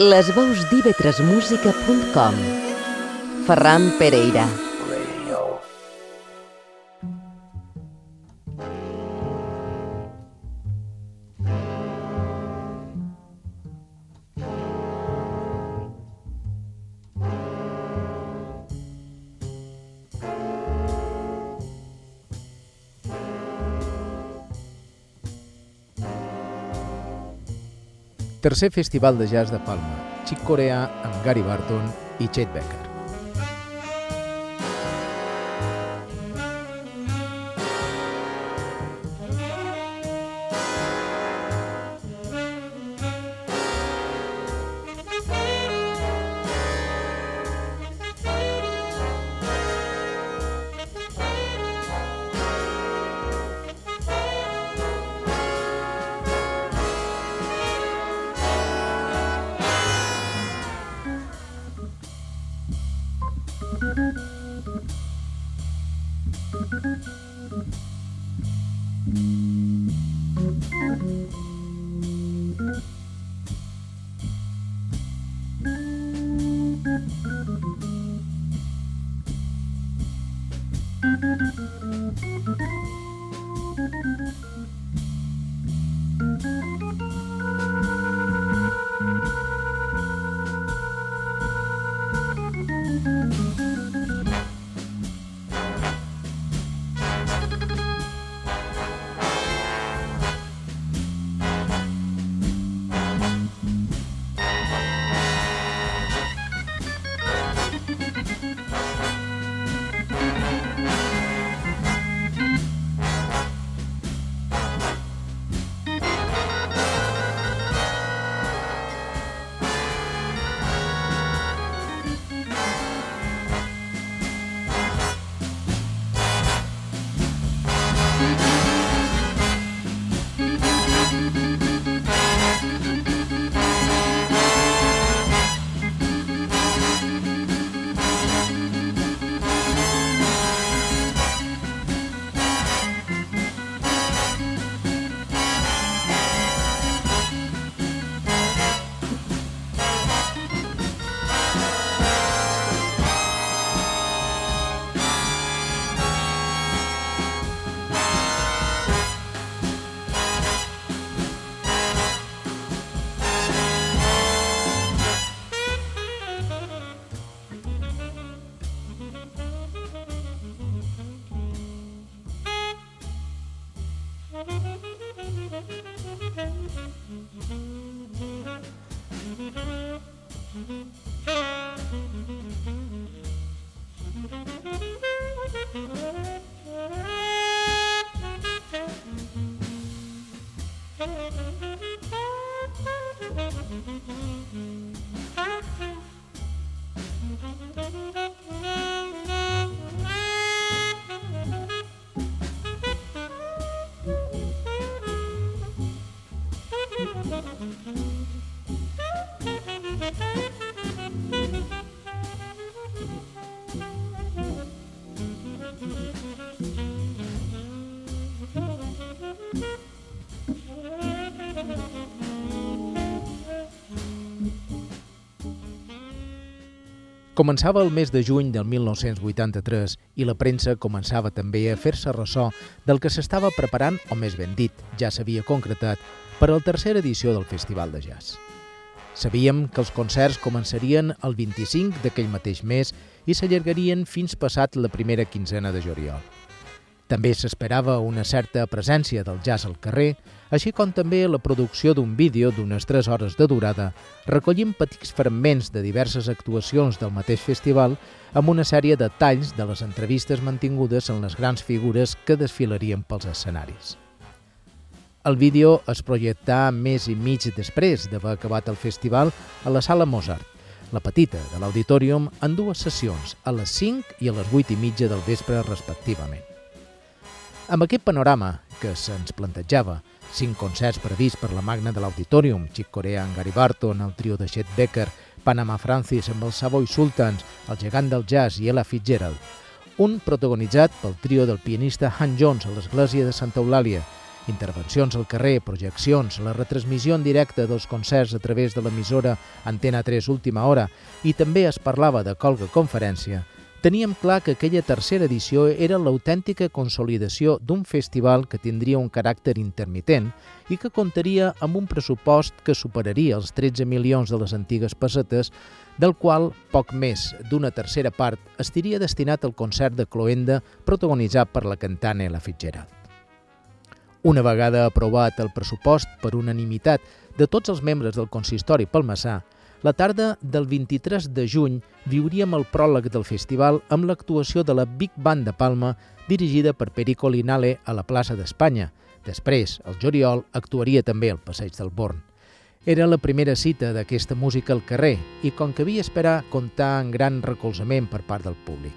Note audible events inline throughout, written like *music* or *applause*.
Les veus d'ivetresmusica.com Ferran Pereira Tercer Festival de Jazz de Palma, Chic Corea amb Gary Barton i Chet Becker. Thank you. Començava el mes de juny del 1983 i la premsa començava també a fer-se ressò del que s'estava preparant, o més ben dit, ja s'havia concretat, per a la tercera edició del Festival de Jazz. Sabíem que els concerts començarien el 25 d'aquell mateix mes i s'allargarien fins passat la primera quinzena de juliol. També s'esperava una certa presència del jazz al carrer, així com també la producció d'un vídeo d'unes 3 hores de durada, recollint petits fragments de diverses actuacions del mateix festival amb una sèrie de talls de les entrevistes mantingudes en les grans figures que desfilarien pels escenaris. El vídeo es projectà més i mig després d'haver acabat el festival a la Sala Mozart, la petita de l'Auditorium, en dues sessions, a les 5 i a les 8 i mitja del vespre respectivament. Amb aquest panorama que se'ns plantejava, cinc concerts prevists per la magna de l'Auditorium, Chick Corea amb Gary Barton, el trio de Chet Becker, Panama Francis amb els Savoy Sultans, el gegant del jazz i Ella Fitzgerald, un protagonitzat pel trio del pianista Han Jones a l'església de Santa Eulàlia. Intervencions al carrer, projeccions, la retransmissió en directe dels concerts a través de l'emissora Antena 3 Última Hora. I també es parlava de Colga Conferència, teníem clar que aquella tercera edició era l'autèntica consolidació d'un festival que tindria un caràcter intermitent i que comptaria amb un pressupost que superaria els 13 milions de les antigues pessetes, del qual poc més d'una tercera part estiria destinat al concert de Cloenda protagonitzat per la cantant Ella Fitzgerald. Una vegada aprovat el pressupost per unanimitat de tots els membres del consistori palmassà, la tarda del 23 de juny viuríem el pròleg del festival amb l'actuació de la Big Band de Palma dirigida per Perico Linale a la plaça d'Espanya. Després, el juliol, actuaria també al Passeig del Born. Era la primera cita d'aquesta música al carrer i, com que havia esperar, comptar en gran recolzament per part del públic.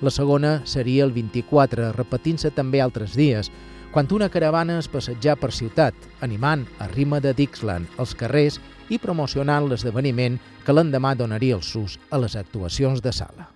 La segona seria el 24, repetint-se també altres dies, quan una caravana es passejar per ciutat, animant a rima de Dixland els carrers i promocionant l'esdeveniment que l'endemà donaria el sus a les actuacions de sala.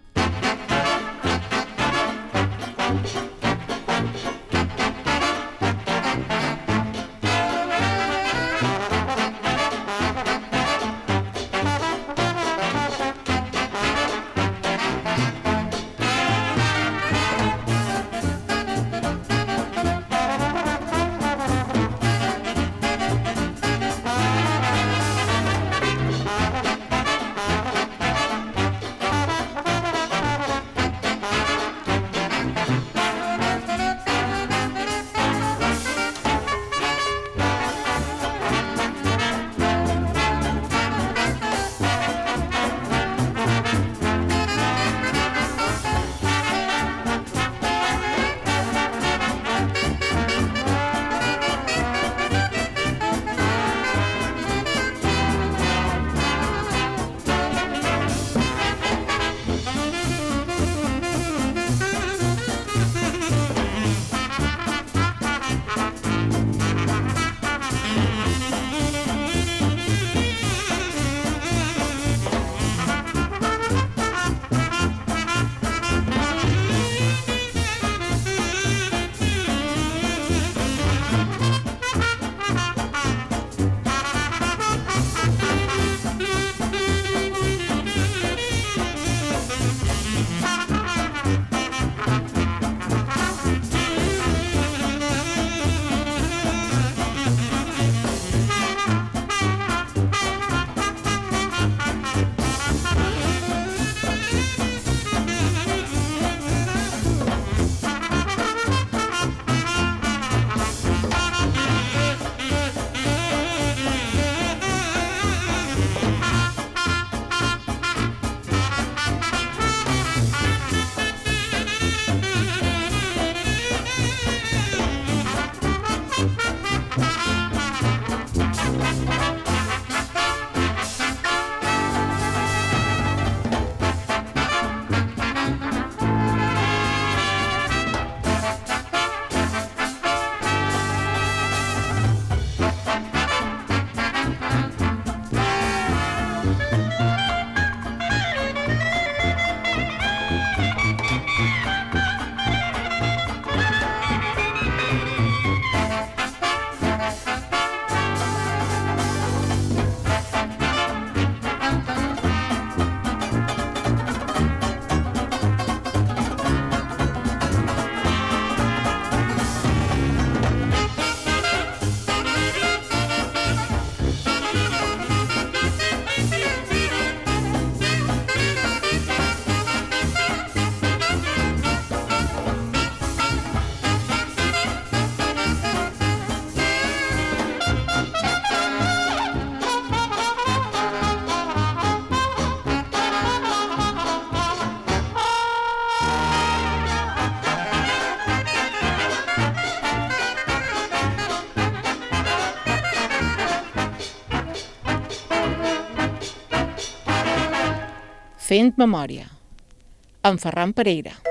Memòria, amb Ferran Pereira.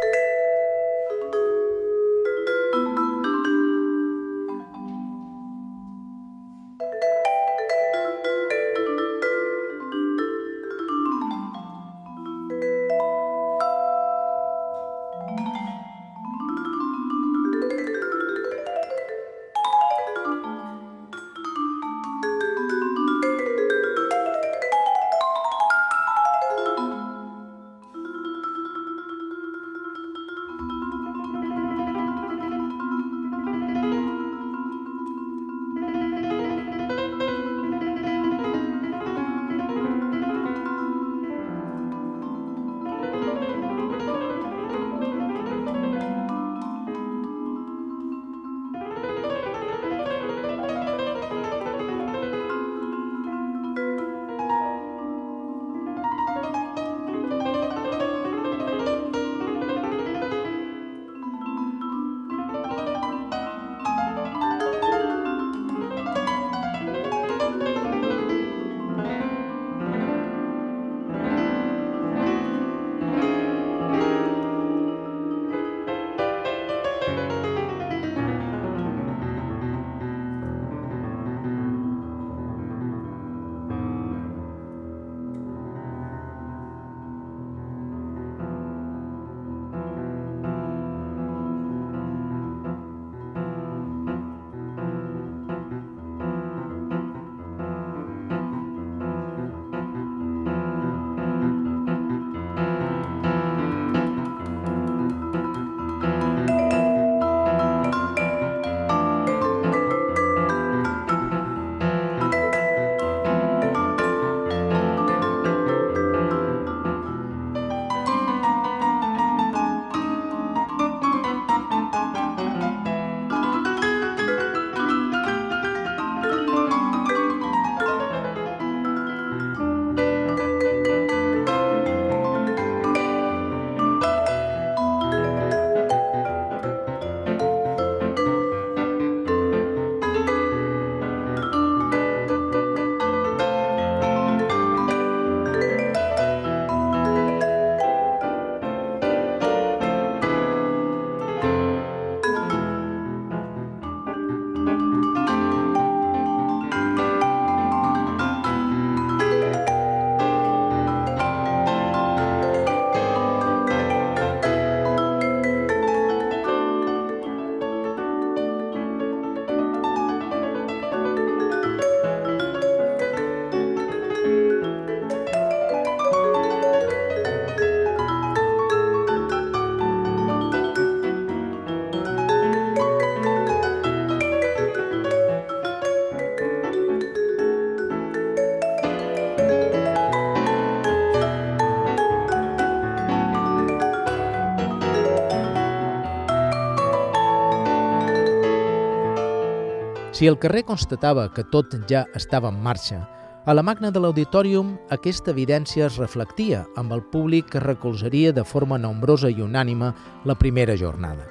Si el carrer constatava que tot ja estava en marxa, a la magna de l'auditorium aquesta evidència es reflectia amb el públic que recolzaria de forma nombrosa i unànima la primera jornada.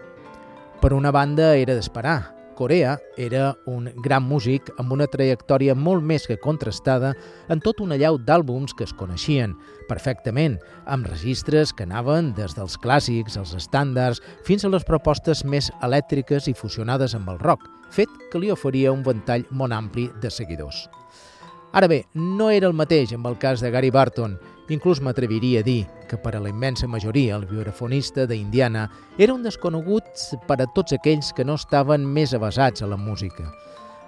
Per una banda, era d'esperar. Corea era un gran músic amb una trajectòria molt més que contrastada en tot una llau d'àlbums que es coneixien perfectament, amb registres que anaven des dels clàssics, els estàndards, fins a les propostes més elèctriques i fusionades amb el rock, fet que li oferia un ventall molt ampli de seguidors. Ara bé, no era el mateix amb el cas de Gary Barton, Inclús m'atreviria a dir que per a la immensa majoria el vibrafonista d'Indiana era un desconegut per a tots aquells que no estaven més avasats a la música.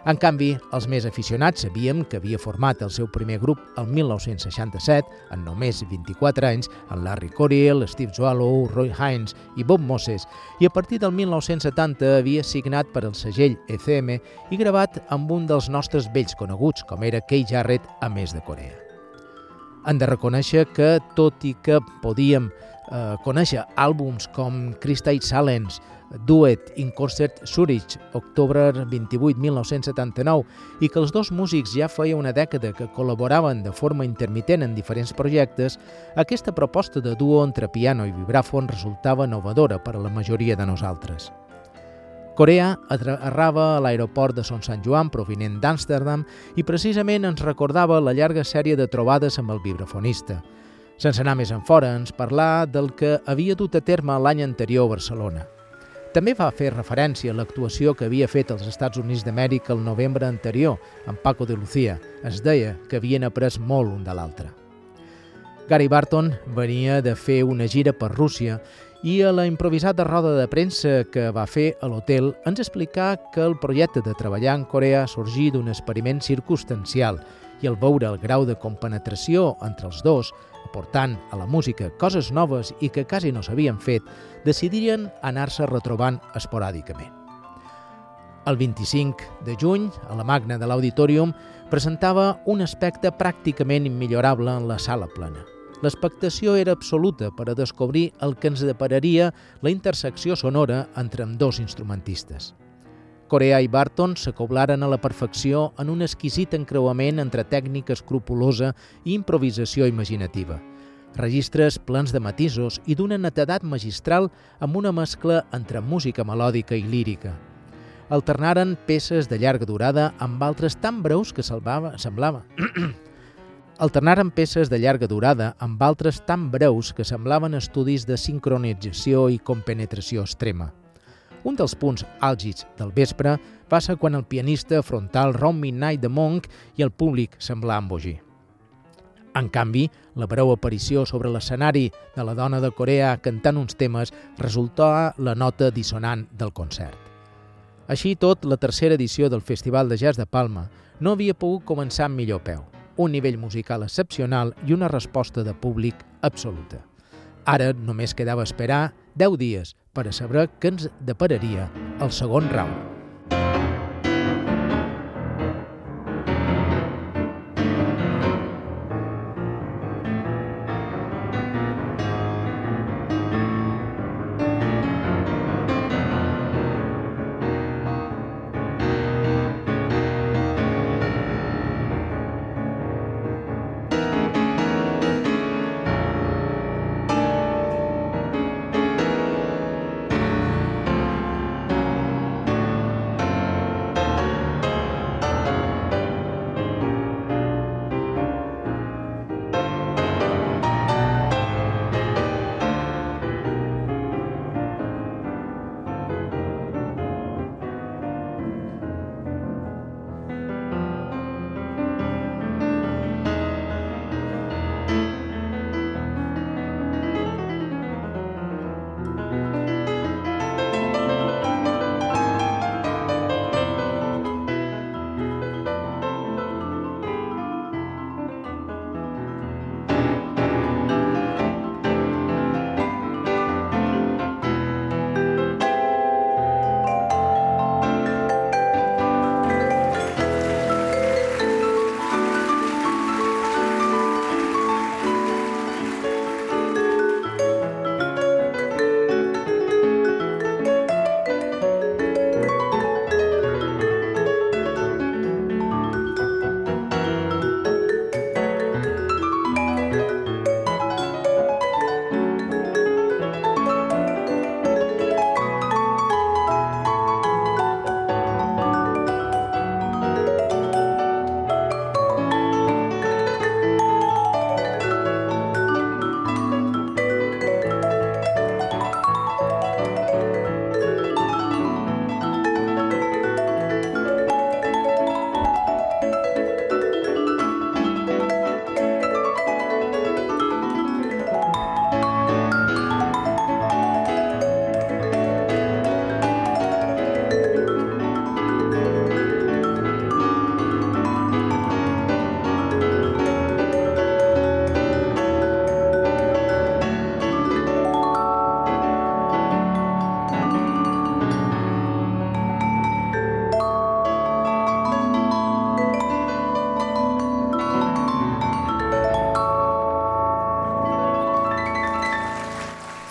En canvi, els més aficionats sabíem que havia format el seu primer grup el 1967, en només 24 anys, en Larry Coryell, Steve Swallow, Roy Hines i Bob Moses, i a partir del 1970 havia signat per al segell ECM i gravat amb un dels nostres vells coneguts, com era Kay Jarrett, a més de Corea hem de reconèixer que, tot i que podíem eh, conèixer àlbums com Crystal Silence, Duet in Concert Zurich, octubre 28, 1979, i que els dos músics ja feia una dècada que col·laboraven de forma intermitent en diferents projectes, aquesta proposta de duo entre piano i vibràfon resultava novedora per a la majoria de nosaltres. Corea aterrava a l'aeroport de Son Sant Joan provinent d'Amsterdam i precisament ens recordava la llarga sèrie de trobades amb el vibrafonista. Sense anar més en fora, ens parlà del que havia dut a terme l'any anterior a Barcelona. També va fer referència a l'actuació que havia fet als Estats Units d'Amèrica el novembre anterior, amb Paco de Lucía. Es deia que havien après molt un de l'altre. Gary Barton venia de fer una gira per Rússia i a la improvisada roda de premsa que va fer a l'hotel ens explicà que el projecte de treballar en Corea sorgí d'un experiment circumstancial i al veure el grau de compenetració entre els dos, aportant a la música coses noves i que quasi no s'havien fet, decidirien anar-se retrobant esporàdicament. El 25 de juny, a la Magna de l'Auditorium, presentava un aspecte pràcticament immillorable en la sala plena – L'expectació era absoluta per a descobrir el que ens depararia la intersecció sonora entre amb dos instrumentistes. Corea i Barton s'acoblaren a la perfecció en un exquisit encreuament entre tècnica escrupulosa i improvisació imaginativa. Registres plens de matisos i d'una netedat magistral amb una mescla entre música melòdica i lírica. Alternaren peces de llarga durada amb altres tan breus que salvava, semblava *clears throat* alternaren peces de llarga durada amb altres tan breus que semblaven estudis de sincronització i compenetració extrema. Un dels punts àlgids del vespre ser quan el pianista frontal Round Midnight de Monk i el públic semblà embogir. En canvi, la breu aparició sobre l'escenari de la dona de Corea cantant uns temes resultà la nota dissonant del concert. Així tot, la tercera edició del Festival de Jazz de Palma no havia pogut començar amb millor peu – un nivell musical excepcional i una resposta de públic absoluta. Ara només quedava esperar 10 dies per a saber què ens depararia el segon round.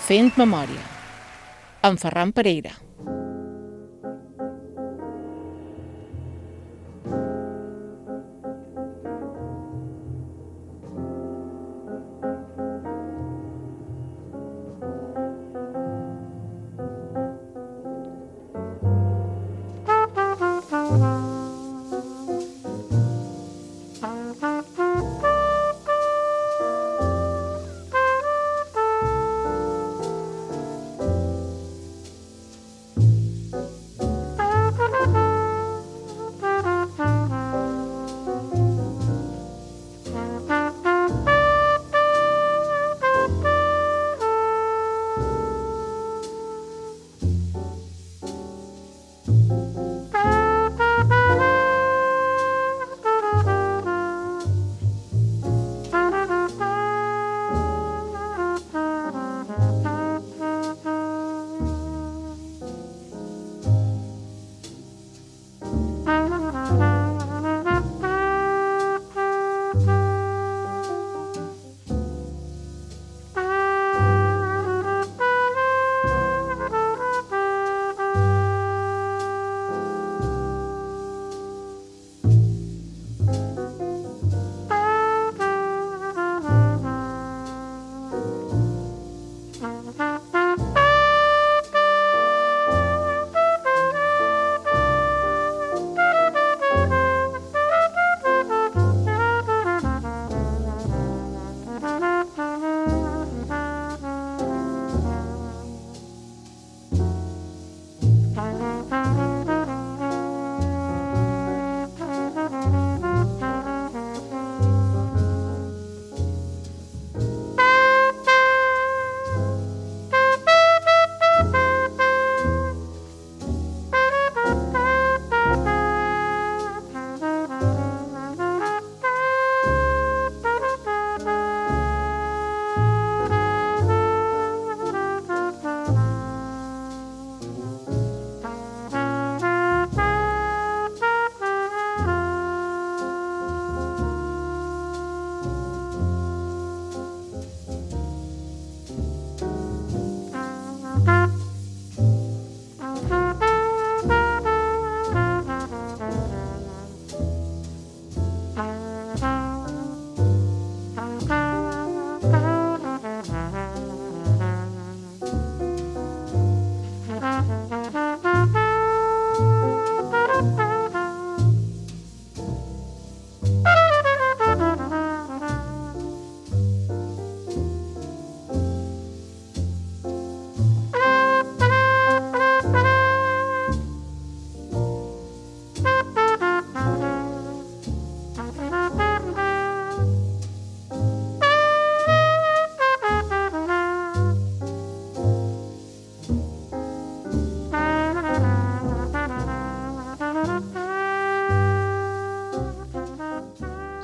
Fent memòria. En Ferran Pereira.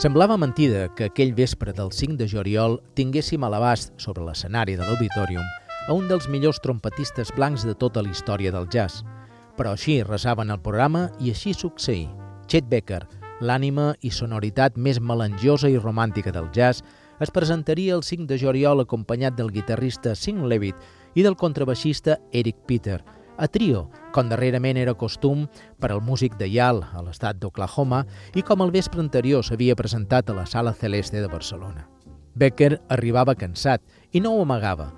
Semblava mentida que aquell vespre del 5 de juliol tinguéssim a l'abast sobre l'escenari de l'Auditorium a un dels millors trompetistes blancs de tota la història del jazz. Però així resaven el programa i així succeí. Chet Baker, l'ànima i sonoritat més melangiosa i romàntica del jazz, es presentaria el 5 de juliol acompanyat del guitarrista Sing Levitt i del contrabaixista Eric Peter, a trio, com darrerament era costum per al músic de Yale a l'estat d'Oklahoma i com el vespre anterior s'havia presentat a la Sala Celeste de Barcelona. Becker arribava cansat i no ho amagava,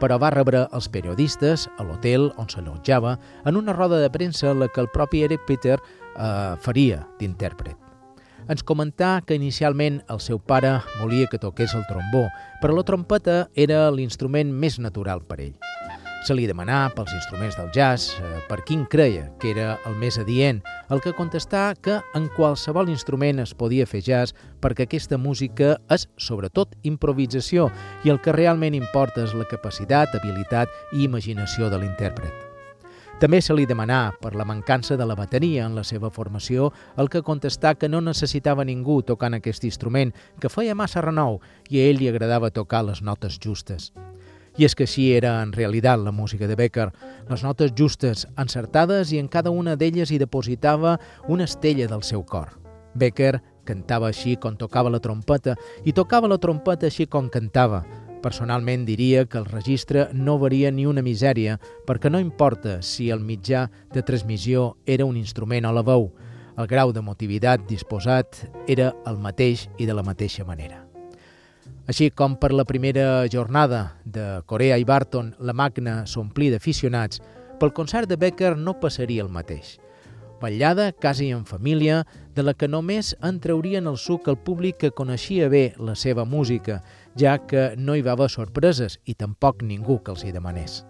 però va rebre els periodistes a l'hotel on s'allotjava en una roda de premsa en la que el propi Eric Peter eh, faria d'intèrpret. Ens comentà que inicialment el seu pare volia que toqués el trombó, però la trompeta era l'instrument més natural per ell. Se li demanà pels instruments del jazz eh, per quin creia que era el més adient, el que contestà que en qualsevol instrument es podia fer jazz perquè aquesta música és sobretot improvisació i el que realment importa és la capacitat, habilitat i imaginació de l'intèrpret. També se li demanà per la mancança de la bateria en la seva formació, el que contestà que no necessitava ningú tocant aquest instrument, que feia massa renou i a ell li agradava tocar les notes justes. I és que així era en realitat la música de Becker, les notes justes, encertades i en cada una d'elles hi depositava una estella del seu cor. Becker cantava així com tocava la trompeta i tocava la trompeta així com cantava, Personalment diria que el registre no varia ni una misèria perquè no importa si el mitjà de transmissió era un instrument o la veu, el grau d'emotivitat disposat era el mateix i de la mateixa manera. Així com per la primera jornada de Corea i Barton la màquina s'omplí d'aficionats, pel concert de Becker no passaria el mateix vetllada, quasi en família, de la que només en traurien el suc el públic que coneixia bé la seva música, ja que no hi va haver sorpreses i tampoc ningú que els hi demanés.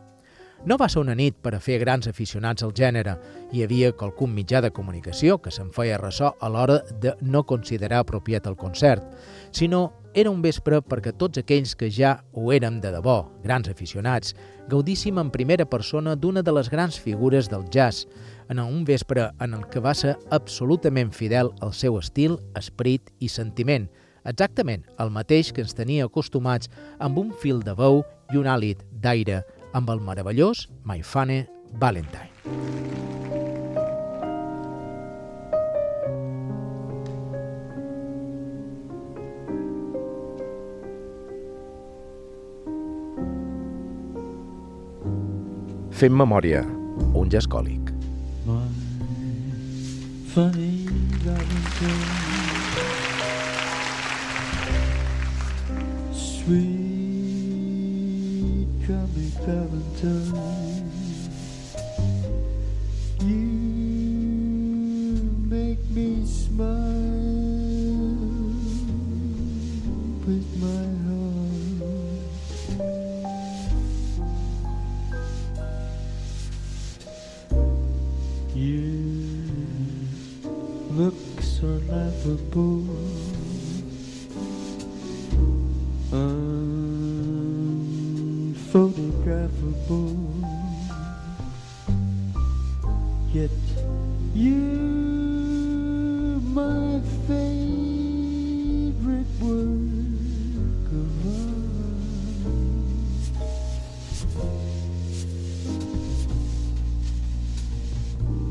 No va ser una nit per a fer grans aficionats al gènere. Hi havia qualcun mitjà de comunicació que se'n feia ressò a l'hora de no considerar apropiat el concert, sinó era un vespre perquè tots aquells que ja ho érem de debò, grans aficionats, gaudíssim en primera persona d'una de les grans figures del jazz, en un vespre en el que va ser absolutament fidel al seu estil, esperit i sentiment, exactament el mateix que ens tenia acostumats amb un fil de veu i un àlit d'aire amb el meravellós My Funny Valentine. Fem memòria, un jascòlic. funny Valentine. Sweet coming, coming time.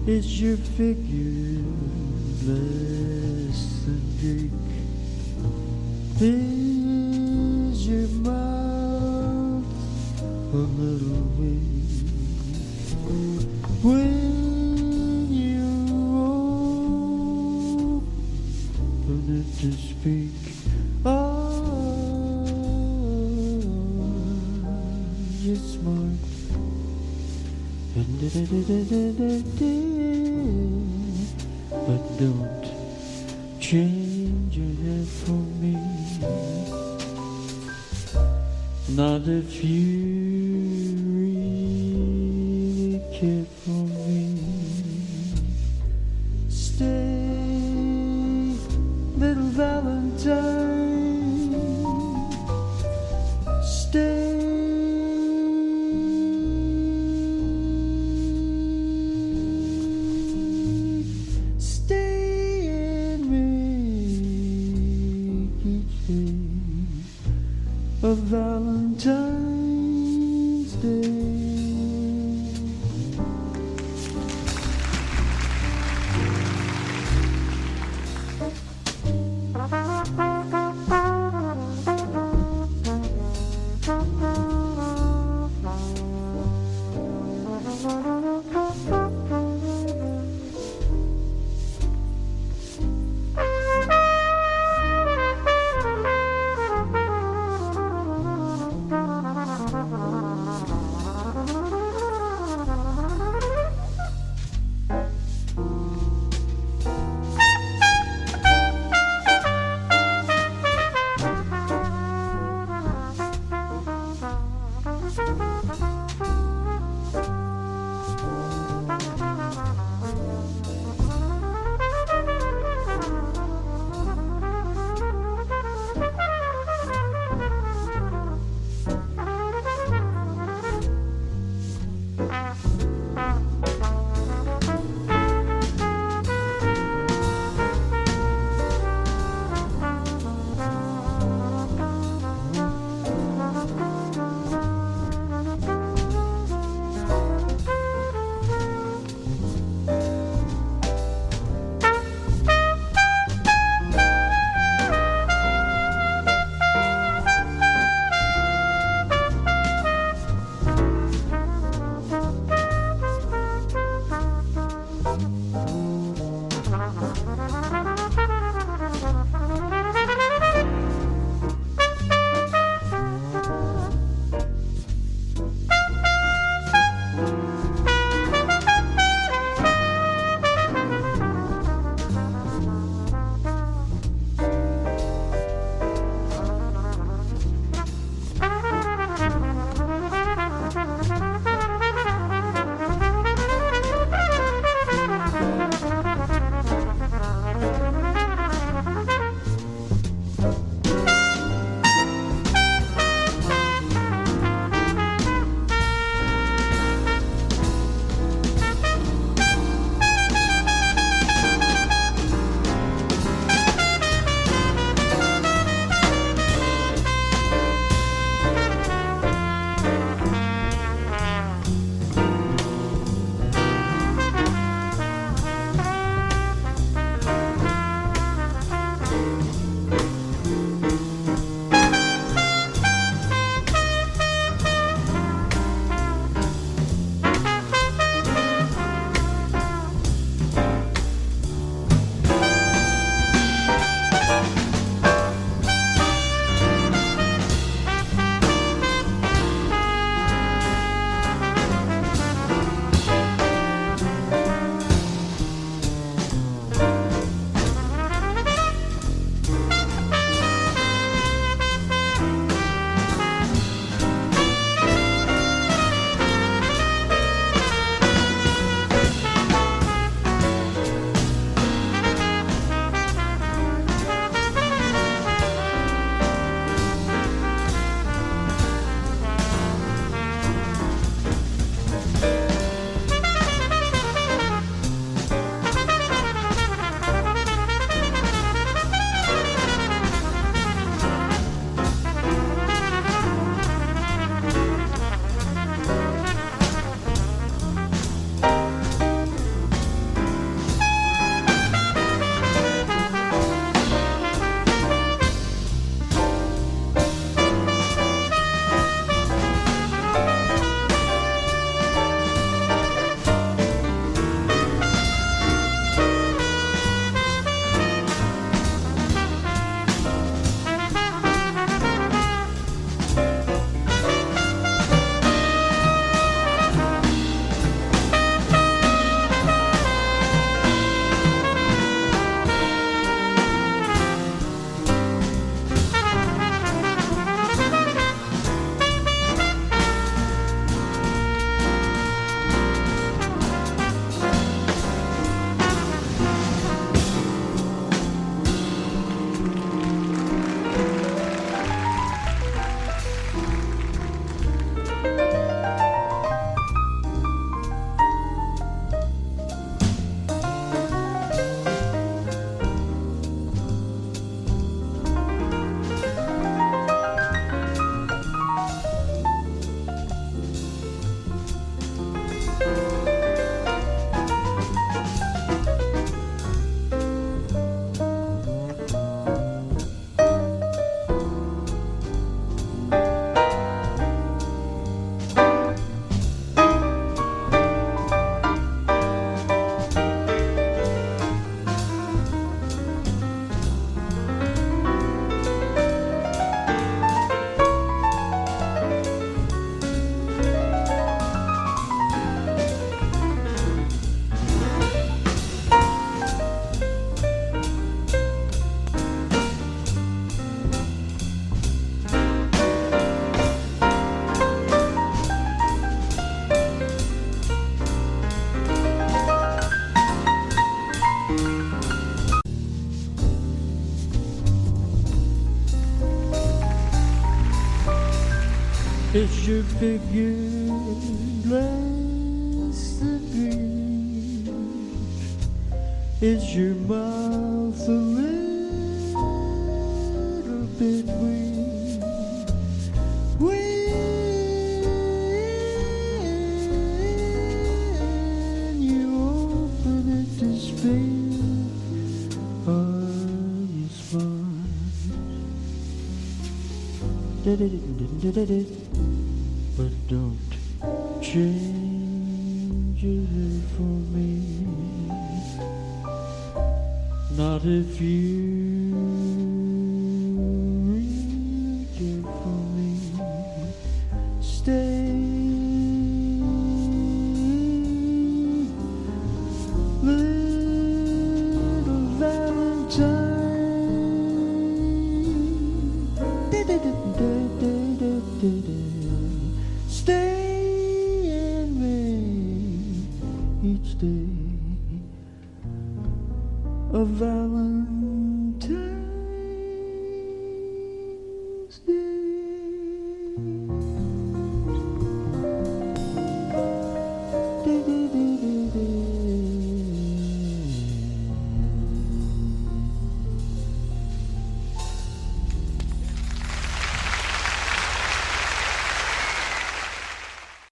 Is your figure less than Greek? Is your mouth a little weak? When you open it to speak, oh, you're smart. je fais vieux. But don't change it for me. Not if you